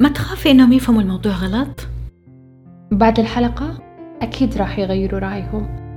ما تخافي إنهم يفهموا الموضوع غلط؟ بعد الحلقة أكيد راح يغيروا رأيهم